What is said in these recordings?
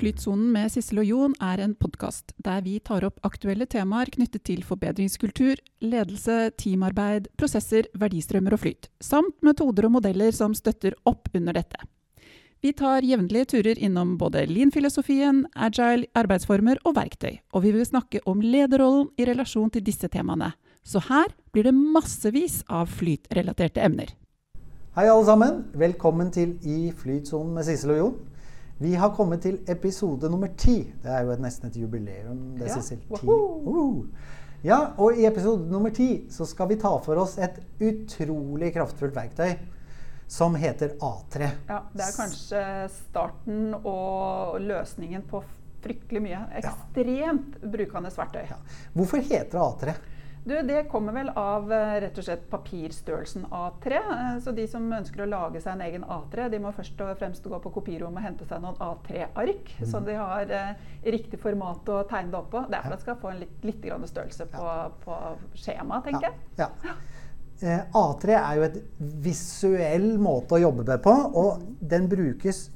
Flytsonen med Sissel og Jon er en podkast der vi tar opp aktuelle temaer knyttet til forbedringskultur, ledelse, teamarbeid, prosesser, verdistrømmer og flyt, samt metoder og modeller som støtter opp under dette. Vi tar jevnlige turer innom både lean-filosofien, agile arbeidsformer og verktøy, og vi vil snakke om lederrollen i relasjon til disse temaene. Så her blir det massevis av flytrelaterte emner. Hei, alle sammen. Velkommen til I flytsonen med Sissel og Jon. Vi har kommet til episode nummer ti. Det er jo et, nesten et jubileum. det, Ja. Sissel. Uh. Ja, og i episode nummer ti så skal vi ta for oss et utrolig kraftfullt verktøy som heter A3. Ja, det er kanskje starten og løsningen på fryktelig mye. Ekstremt brukende verktøy. Ja. Hvorfor heter det A3? Du, det kommer vel av eh, rett og slett papirstørrelsen A3. Eh, Så de som ønsker å lage seg en egen A3, de må først og fremst gå på kopirommet og hente seg noen A3-ark. Så de har eh, riktig format å tegne det opp på. Det er for at de skal få en litt, litt grann størrelse på, på skjemaet, tenker jeg. Ja. ja. Eh, A3 er jo et visuell måte å jobbe med på, og den brukes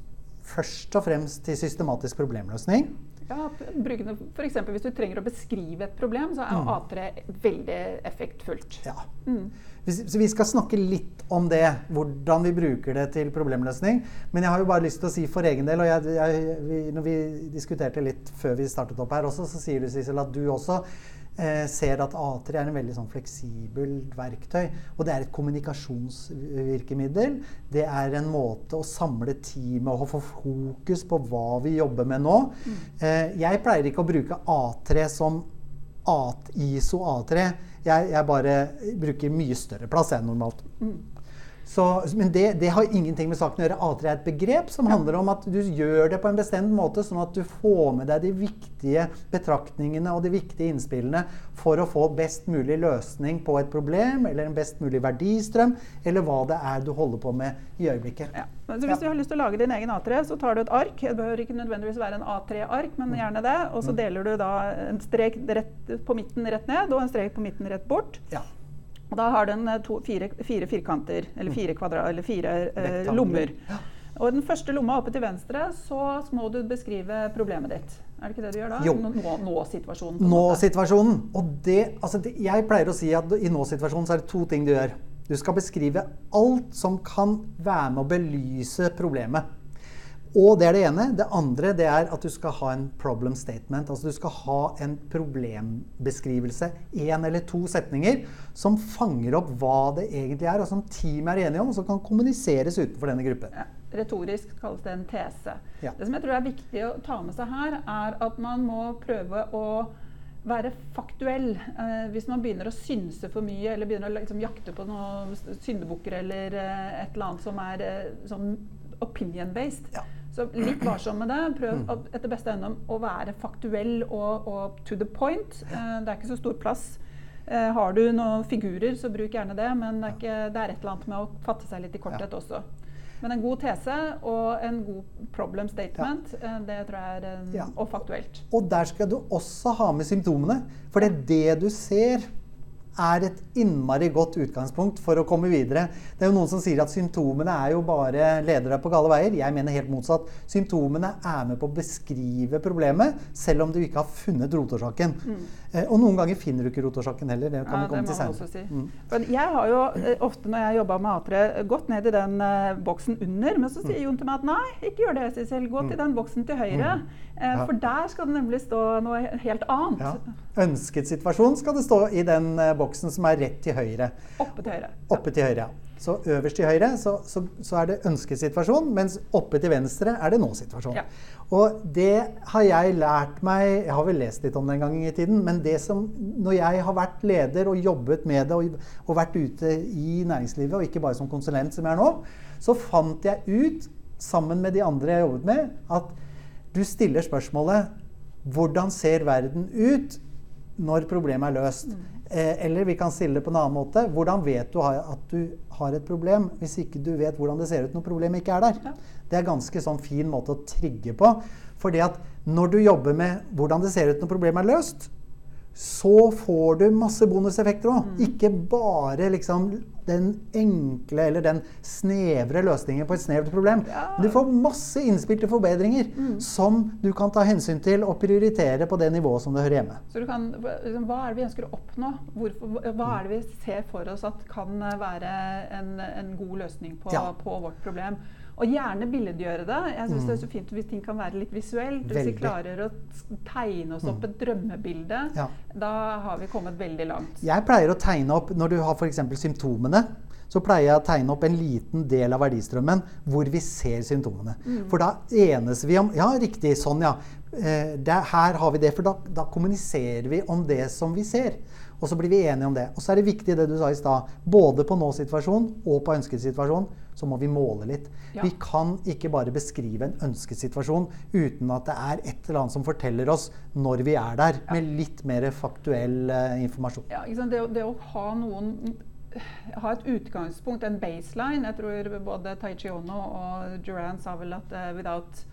først og fremst til systematisk problemløsning. Ja, brukende, for eksempel, hvis du trenger å beskrive et problem, så er A3 veldig effektfullt. Ja. Mm. Så vi skal snakke litt om det, hvordan vi bruker det til problemløsning. Men jeg har jo bare lyst til å si for egen del, og jeg, jeg, vi, når vi diskuterte litt før vi startet opp her også, så sier du Sissel, at du også eh, ser at A3 er en veldig sånn fleksibelt verktøy. Og det er et kommunikasjonsvirkemiddel. Det er en måte å samle teamet og få fokus på hva vi jobber med nå. Eh, jeg pleier ikke å bruke A3 som A- ISO A3. Jeg, jeg bare bruker mye større plass enn normalt. Så, men det, det har ingenting med saken å gjøre. A3 er et begrep som handler om at du gjør det på en bestemt måte, sånn at du får med deg de viktige betraktningene og de viktige innspillene for å få best mulig løsning på et problem, eller en best mulig verdistrøm, eller hva det er du holder på med i øyeblikket. Ja. Men Så hvis du har lyst til å lage din egen A3, så tar du et ark. Det behøver ikke nødvendigvis være en A3-ark, men gjerne det. Og så deler du da en strek rett på midten rett ned og en strek på midten rett bort. Ja. Da har den eh, to, fire, fire firkanter, eller fire, kvadra, eller fire eh, lommer. Og i den første lomma oppe til venstre, så må du beskrive problemet ditt. Er det ikke det du gjør da? Jo. Nå-situasjonen. Måte. Nå-situasjonen. Og det, altså det, jeg pleier å si at i nå-situasjonen så er det to ting du gjør. Du skal beskrive alt som kan være med å belyse problemet. Og det er det ene. Det andre det er at du skal ha en problem statement. Altså du skal ha en problembeskrivelse, én eller to setninger, som fanger opp hva det egentlig er, og som teamet er enige om, og som kan kommuniseres utenfor denne gruppen. Ja, retorisk kalles det en tese. Ja. Det som jeg tror er viktig å ta med seg her, er at man må prøve å være faktuell. Eh, hvis man begynner å synse for mye, eller begynner å liksom jakte på noen syndebukker eller eh, et eller annet som er eh, sånn opinion-based, Ja. Så litt varsom med det. Prøv å- etter beste evne å være faktuell og, og to the point. Eh, det er ikke så stor plass. Eh, har du noen figurer, så bruk gjerne det, men det er, ikke, det er et eller annet med å fatte seg litt i korthet også. Men en god tese og en god problem statement, ja. det tror jeg er Ja. og faktuelt. Og der skal du også ha med symptomene. For det er det du ser, er et innmari godt utgangspunkt for å komme videre. Det er jo noen som sier at symptomene er jo bare leder deg på gale veier. Jeg mener helt motsatt. Symptomene er med på å beskrive problemet, selv om du ikke har funnet rotårsaken. Mm. og noen ganger finner du ikke rotårsaken heller. Det kan Mm. Ja, vi komme til senere. si. Mm. Jeg har jo eh, ofte når jeg jobba med A3, gått ned i den uh, boksen under, men så Mm. sier Jon til meg at nei, ikke gjør det, Sissel. Gå til den boksen til høyre. Eh, Ja. For der skal det nemlig stå noe helt annet. Ja. Ønsket situasjon skal det stå i den eh, boksen som er rett til høyre. Oppe til høyre. Oppe til høyre, ja. Så øverst til høyre så, så, så er det ønskesituasjon, mens oppe til venstre er det nå-situasjon. Ja. Og det har jeg lært meg Jeg har vel lest litt om det en gang i tiden, men det som Når jeg har vært leder og jobbet med det og, og vært ute i næringslivet, og ikke bare som konsulent som jeg er nå, så fant jeg ut, sammen med de andre jeg jobbet med, at du stiller spørsmålet Hvordan ser verden ut når problemet er løst? Eh, eller vi kan stille det på en annen måte. Hvordan vet du at du har et problem hvis ikke du vet hvordan det ser ut når problemet ikke er der? Ja. Det er en ganske sånn fin måte å trigge på. Fordi at når du jobber med hvordan det ser ut når problemet er løst, så får du masse bonuseffekter òg. Ikke bare liksom den enkle eller den snevre løsningen på et snevert problem. Ja. Du får masse innspill til forbedringer som du kan ta hensyn til og prioritere på det nivået som det hører hjemme. Så du kan, liksom, Hva er det vi ønsker å oppnå? Hvorfor, hva er det vi ser for oss at kan være en, en god løsning på, Ja. på vårt problem? Og gjerne billedgjøre det. Jeg synes det er så fint hvis ting kan være litt visuelt. Hvis vi klarer å tegne oss opp et drømmebilde, Ja. da har vi kommet veldig langt. Jeg pleier å tegne opp når du har f.eks. symptomene. Så pleier jeg å tegne opp en liten del av verdistrømmen hvor vi ser symptomene. For da enes vi om Ja, riktig, sånn, ja. Eh, det, her har vi det. For da, da kommuniserer vi om det som vi ser. Og så blir vi enige om det. Og så er det viktig det du sa i stad. Både på nå-situasjon og på ønsket situasjon så må vi måle litt. Ja. Vi kan ikke bare beskrive en ønsket situasjon uten at det er et eller annet som forteller oss når vi er der, med litt mer faktuell uh, informasjon. Ja? Det, det å ha noen ha et utgangspunkt, en baseline. Jeg tror både Taichi Ono og Duran sa vel at uh, without,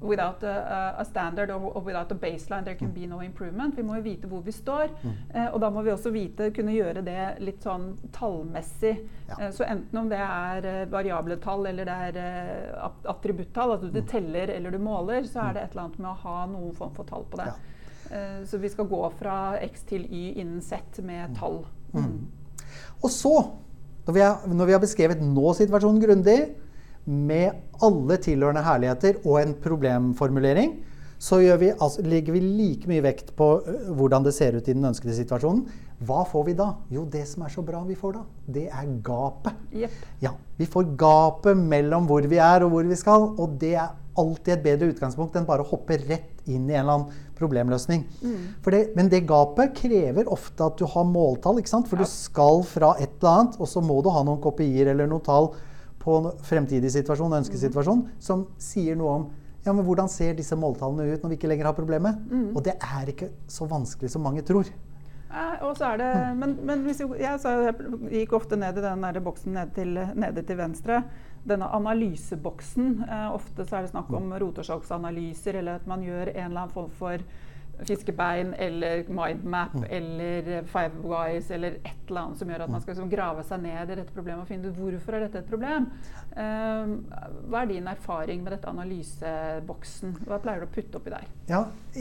without a, a standard or, or without a baseline there can be no improvement. Vi må jo vite hvor vi står. Eh, og da må vi også vite, kunne gjøre det litt sånn tallmessig. Ja. Eh, så enten om det er eh, variable tall eller det er eh, at- attributtall, at du teller eller du måler, så er det et eller annet med å ha noen form for tall på det. Ja. Eh, så vi skal gå fra X til Y innen Z med tall. Mm. Og så, når vi, har, når vi har beskrevet nå-situasjonen grundig, med alle tilhørende herligheter og en problemformulering, så vi, altså, legger vi like mye vekt på hvordan det ser ut i den ønskede situasjonen. Hva får vi da? Jo, det som er så bra vi får da, det er gapet. Yep. Ja, Vi får gapet mellom hvor vi er og hvor vi skal, og det er alltid et bedre utgangspunkt enn bare å hoppe rett inn i en eller annen problemløsning. For det, men det gapet krever ofte at du har måltall, ikke sant? for du skal fra et eller annet, og så må du ha noen kopier eller noen tall på fremtidig situasjon, ønskesituasjon, som sier noe om ja, men hvordan ser disse måltallene ut når vi ikke lenger har problemet? Og det er ikke så vanskelig som mange tror. Er det, men, men hvis vi, jeg, gikk ofte ned i den boksen nede til, nede til venstre. Denne analyseboksen. Eh, ofte så er det snakk om rotårsaksanalyser, eller at man gjør en eller annen form for fiskebein eller mindmap eller five wise eller et eller annet som gjør at man skal liksom grave seg ned i dette problemet og finne ut hvorfor er dette et problem. Um, hva er din erfaring med dette analyseboksen? Hva pleier du å putte oppi der? Ja, i,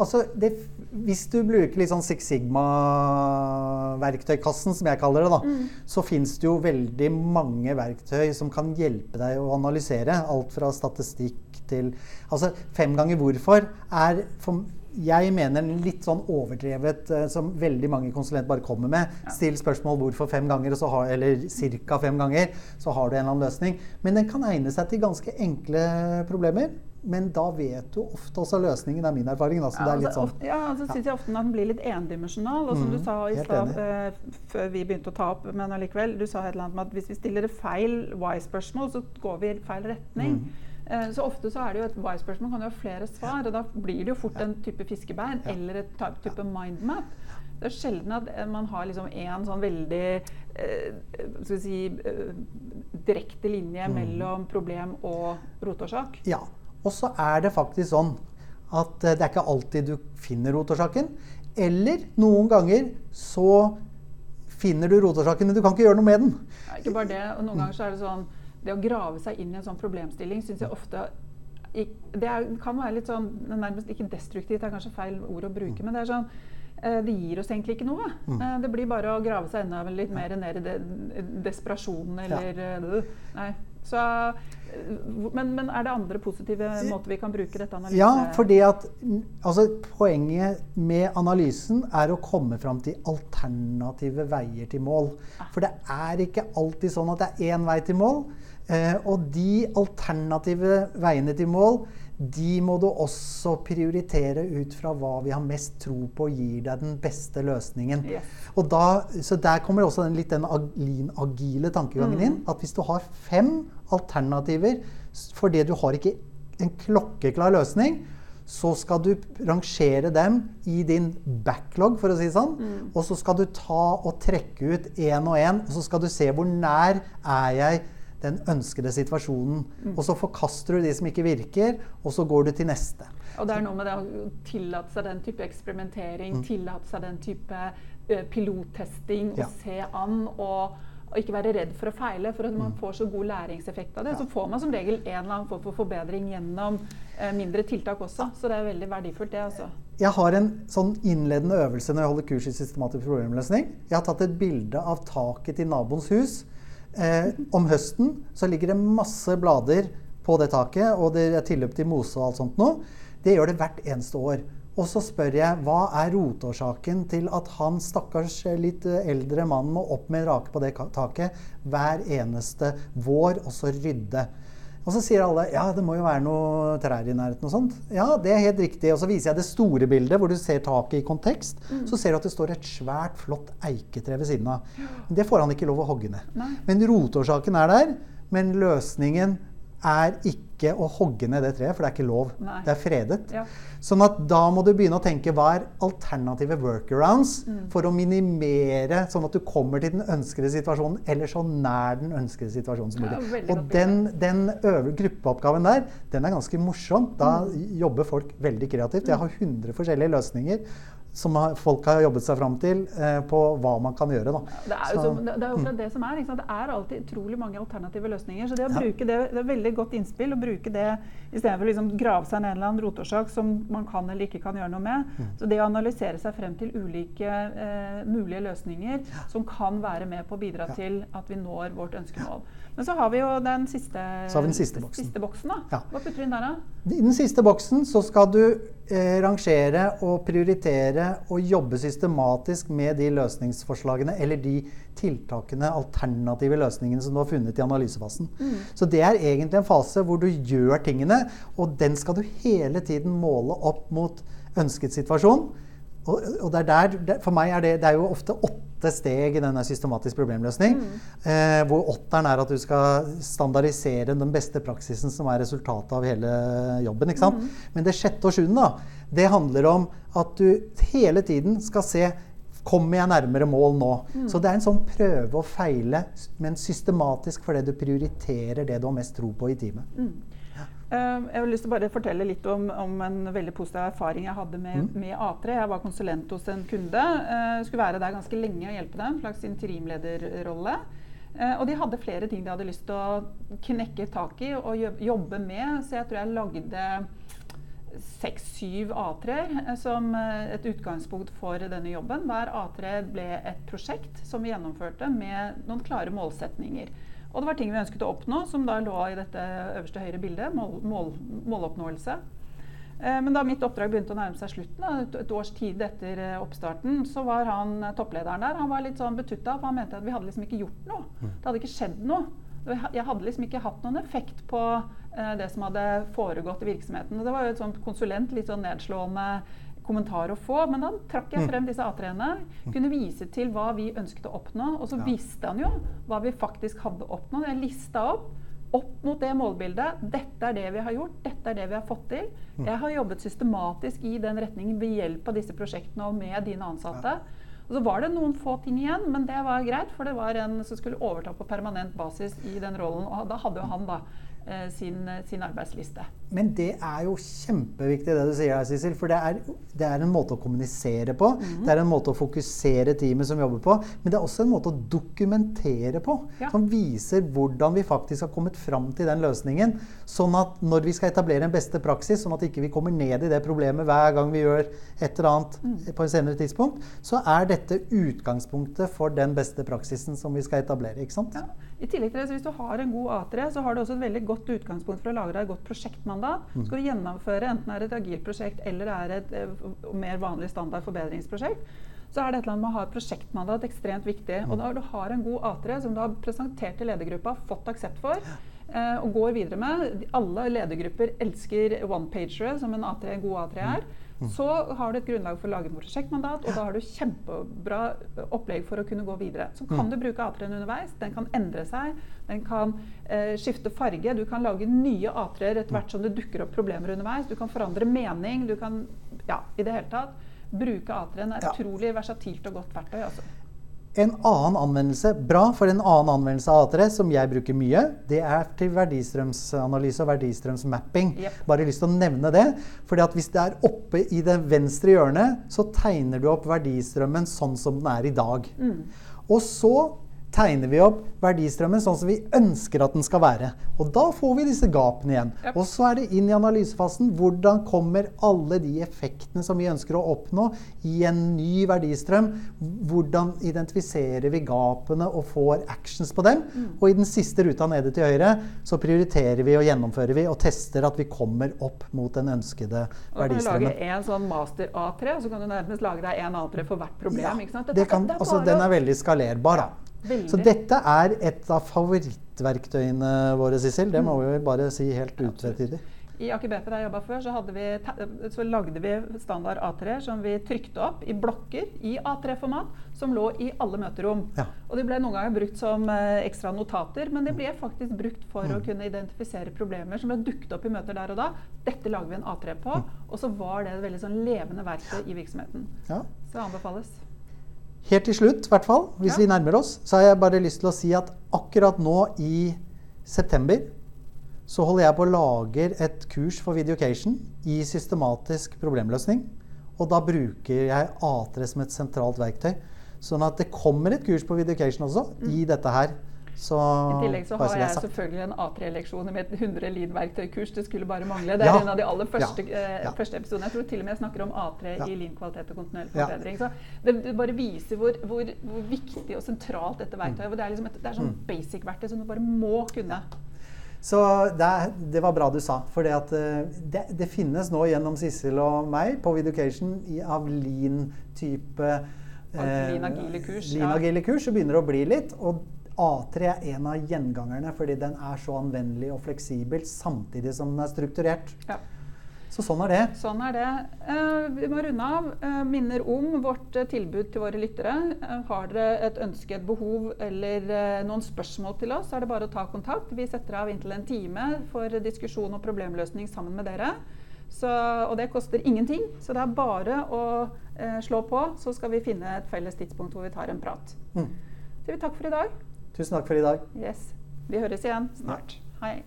altså det, Hvis du bruker litt sånn Six Sigma-verktøykassen, som jeg kaller det, da, så fins det jo veldig mange verktøy som kan hjelpe deg å analysere. Alt fra statistikk til Altså, fem ganger hvorfor er for, jeg mener litt sånn overdrevet, eh, som veldig mange konsulenter bare kommer med. Still spørsmål hvorfor fem ganger, har, eller ca. fem ganger, så har du en eller annen løsning. Men den kan egne seg til ganske enkle problemer. Men da vet du ofte også løsningen, er min erfaring. Da, så det er litt altså, sånn. ja, så synes jeg ofte at den blir litt endimensjonal. Og som Mm, du sa i stad eh, før vi begynte å ta opp, men allikevel, du sa et eller annet om at hvis vi stiller feil why-spørsmål, så går vi i feil retning. Mm. Eh, så ofte så er det jo et why-spørsmål kan jo ha flere svar, og da blir det jo fort en type fiskebein eller et type mindmap. Det er sjelden at eh, man har liksom en sånn veldig eh, vi si, eh, direkte linje Mm. mellom problem og rotårsak. Ja. Og så er det faktisk sånn at eh, det er ikke alltid du finner rotårsaken. Eller noen ganger så finner du rotårsaken, men du kan ikke gjøre noe med den. Ja, ikke bare det. og Noen ganger så er det sånn Det å grave seg inn i en sånn problemstilling syns jeg ofte det er, kan være litt sånn nærmest ikke destruktivt, det er kanskje feil ord å bruke, men det er sånn eh, det gir oss egentlig ikke noe. Eh, Det blir bare å grave seg enda litt mer ned i de, desperasjon eller ja. Nei. Så, eh, men, men er det andre positive måter vi kan bruke dette analyse... Ja, fordi at altså, Poenget med analysen er å komme fram til alternative veier til mål. For det er ikke alltid sånn at det er én vei til mål. Eh, og de alternative veiene til mål de må du også prioritere ut fra hva vi har mest tro på gir deg den beste løsningen. Yes. Og da, så der kommer også den, litt den agile tankegangen inn. At hvis du har fem alternativer fordi du har ikke en klokkeklar løsning, så skal du rangere dem i din backlog, for å si det sånn. Mm. Og så skal du ta og trekke ut én og én, og så skal du se hvor nær er jeg den ønskede situasjonen. Og så forkaster du de som ikke virker, og så går du til neste. Og det er noe med det å tillate seg den type eksperimentering, mm. tillate seg den type uh, pilottesting, ja. og se an. og og ikke være redd for å feile, for at man mm. får så god læringseffekt av det. Så får man som regel en eller annen form for forbedring gjennom eh, mindre tiltak også. Så det er veldig verdifullt, det. altså. Jeg har en sånn innledende øvelse når jeg holder kurs i systematisk problemløsning. Jeg har tatt et bilde av taket til naboens hus. Eh, om høsten så ligger det masse blader på det taket, og det er tilløp til mose og alt sånt noe. Det gjør det hvert eneste år. Og så spør jeg hva er rotårsaken til at han stakkars litt eldre mann må opp med en rake på det taket hver eneste vår og så rydde. Og så sier alle ja, det må jo være noe trær i nærheten. og sånt. Ja, det er helt riktig. Og så viser jeg det store bildet hvor du ser taket i kontekst. Mm. Så ser du at det står et svært, flott eiketre ved siden av. Det får han ikke lov å hogge ned. Nei. Men rotårsaken er der. Men løsningen er ikke å hogge ned det treet, for det er ikke lov. Nei. Det er fredet. Ja. Sånn at da må du begynne å tenke hva er alternative workarounds mm. for å minimere, sånn at du kommer til den ønskede situasjonen, eller så nær den ønskede situasjonen som mulig. Ja, og den, den gruppeoppgaven der, den er ganske morsom. Da mm. jobber folk veldig kreativt. Jeg har 100 forskjellige løsninger som folk har jobbet seg fram til eh, på hva man kan gjøre. Det er, jo, så, det er jo det som er. Det er alltid utrolig mange alternative løsninger. Så det å bruke det, det er veldig godt innspill å bruke det istedenfor å liksom grave seg ned en eller annen rotårsak som man kan eller ikke kan gjøre noe med. Mm. Så det å analysere seg frem til ulike eh, mulige løsninger som kan være med på å bidra ja. til at vi når vårt ønskemål. Men så har vi jo den siste, den siste boksen. Siste boksen Hva putter vi inn der, da? I den siste boksen så skal du eh, rangere og prioritere og jobbe systematisk med de løsningsforslagene eller de tiltakene, alternative løsningene som du har funnet i analysefasen. Mm. Så det er egentlig en fase hvor du gjør tingene, og den skal du hele tiden måle opp mot ønsket situasjon. Og, og det er der, for meg er det, det er jo ofte åtte steg i denne systematisk problemløsning. Mm. Eh, hvor åtteren er at du skal standardisere den beste praksisen som er resultatet av hele jobben. ikke sant? Mm. Men det sjette og sjuende da, det handler om at du hele tiden skal se Kommer jeg nærmere mål nå? Mm. Så det er en sånn prøve og feile, men systematisk fordi du prioriterer det du har mest tro på i teamet. Ehm, jeg har lyst til å bare fortelle litt om, om, en veldig positiv erfaring jeg hadde med, mm. med, A3. Jeg var konsulent hos en kunde. jeg skulle være der ganske lenge og hjelpe dem. En slags interimlederrolle. Uh, og de hadde flere ting de hadde lyst til å knekke tak i og jobbe med. Så jeg tror jeg lagde seks-syv A3-er eh, som et utgangspunkt for denne jobben. Hver A3 ble et prosjekt som vi gjennomførte med noen klare målsetninger. Og det var ting vi ønsket å oppnå, som da lå i dette øverste høyre bildet. Mål, mål, måloppnåelse. Eh, men da mitt oppdrag begynte å nærme seg slutten, et, et års tid etter eh, oppstarten, så var han eh, topplederen der. Han var litt sånn betutta, for han mente at vi hadde liksom ikke gjort noe. Mm. Det hadde ikke skjedd noe. Jeg hadde liksom ikke hatt noen effekt på eh, det som hadde foregått i virksomheten. Og det var jo et sånt konsulent, litt sånn nedslående kommentar å få. Men da trakk jeg mm. frem disse A3-ene. Kunne vise til hva vi ønsket å oppnå. Og så ja. visste han jo hva vi faktisk hadde oppnådd. Jeg lista opp opp mot det målbildet. Dette er det vi har gjort. Dette er det vi har fått til. Mm. Jeg har jobbet systematisk i den retningen ved hjelp av disse prosjektene og med dine ansatte. Og så var det noen få ting igjen, men det var greit, for det var en som skulle overta på permanent basis i den rollen. Og da hadde jo han da sin, eh, sin, arbeidsliste. Men det er jo kjempeviktig det du sier her, Sissel. For det er, det er, en måte å kommunisere på. Mm. Det er en måte å fokusere teamet som jobber på. Men det er også en måte å dokumentere på. Ja. Som viser hvordan vi faktisk har kommet fram til den løsningen. Sånn at når vi skal etablere en beste praksis, sånn at ikke vi kommer ned i det problemet hver gang vi gjør et eller annet mm. på et senere tidspunkt, så er dette utgangspunktet for den beste praksisen som vi skal etablere. ikke sant? Ja. I tillegg til det, så Hvis du har en god A3, så har du også et veldig godt utgangspunkt for å lage deg et godt prosjektmandat. Mm. Skal du gjennomføre enten er et agilt prosjekt eller er et eh, mer vanlig standard forbedringsprosjekt, så er det et eller annet med å ha et prosjektmandat ekstremt viktig. Mm. Og da du har en god A3 som du har presentert til ledergruppa, fått aksept for, og går videre med Alle ledergrupper elsker one-pagere, som en A3, god A3 er. Mm. Så har du et grunnlag for å lage et prosjektmandat, og da har du kjempebra opplegg for å kunne gå videre. Så kan mm. du bruke A3-en underveis. Den kan endre seg. Den kan eh, skifte farge. Du kan lage nye A3-er etter hvert som det dukker opp problemer underveis. Du kan forandre mening. Du kan Ja, i det hele tatt. Bruke A3-en er et utrolig versatilt og godt verktøy. altså. En annen anvendelse, bra for en annen anvendelse av A3, som jeg bruker mye, det er til verdistrømsanalyse og verdistrømsmapping. Yep. Bare lyst til å nevne det. fordi at hvis det er oppe i det venstre hjørnet, så tegner du opp verdistrømmen sånn som den er i dag. Og så tegner vi opp verdistrømmen sånn som vi ønsker at den skal være. Og da får vi disse gapene igjen. Yep. Og så er det inn i analysefasen. Hvordan kommer alle de effektene som vi ønsker å oppnå i en ny verdistrøm? Hvordan identifiserer vi gapene og får actions på dem? Og i den siste ruta nede til høyre så prioriterer vi og gjennomfører vi og tester at vi kommer opp mot den ønskede verdistrømmen. Og da kan du lage en sånn master A3, og så kan du nærmest lage deg en A3 for hvert problem. Ja, ikke sant? det kan, er altså, den er veldig skalerbar. Da. Så dette er et av favorittverktøyene våre, Sissel. Det må vi vel bare si helt utvetydig. I Aker BP der jeg jobba før, så, vi, så lagde vi standard A3 som vi trykte opp i blokker i A3-format, som lå i alle møterom. Ja. Og de ble noen ganger brukt som eh, ekstra notater, men de ble faktisk brukt for Mm. å kunne identifisere problemer som ble dukket opp i møter der og da. Dette lager vi en A3 på, Mm. og så var det et veldig sånn levende verktøy i virksomheten. Ja. Så det anbefales. Helt til slutt, i hvert fall, hvis Ja. vi nærmer oss, så har jeg bare lyst til å si at akkurat nå i september så holder jeg på å lage et kurs for Videocation i systematisk problemløsning. Og da bruker jeg A3 som et sentralt verktøy. Sånn at det kommer et kurs på Videocation også i dette her. Så Mm. I tillegg så har jeg selvfølgelig en A3-leksjon med et 100 Lean-verktøykurs. Det skulle bare mangle. Det er Ja. en av de aller første, Ja. eh, Ja. første episodene. Jeg tror til og med jeg snakker om A3 Ja. i Lean kvalitet og kontinuerlig forbedring. Så det, det bare viser hvor, hvor, hvor viktig og sentralt dette verktøyet er. Det er, liksom et, det er sånn Mm. basic-verktøy som du bare må kunne. Så det, det var bra du sa. For det, det, det finnes nå gjennom Sissel og meg på Videocation i, av lean-type Lean agile kurs. Lean agile kurs, så begynner det å bli litt. Og A3 er en av gjengangerne fordi den er så anvendelig og fleksibel samtidig som den er strukturert. Ja. Så sånn er det. Sånn er det. Eh, vi må runde av. Eh, minner om vårt eh, tilbud til våre lyttere. Eh, har dere et ønske, et behov eller eh, noen spørsmål til oss, så er det bare å ta kontakt. Vi setter av inntil en time for diskusjon og problemløsning sammen med dere. Så, og det koster ingenting, så det er bare å eh, slå på, så skal vi finne et felles tidspunkt hvor vi tar en prat. Mm. Så vi takk for i dag. Tusen takk for i dag. Yes. Vi høres igjen snart. Hei.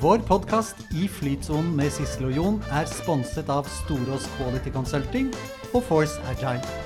Vår podkast I flytsonen med Sissel og Jon er sponset av Storås Quality Consulting og Force Agile.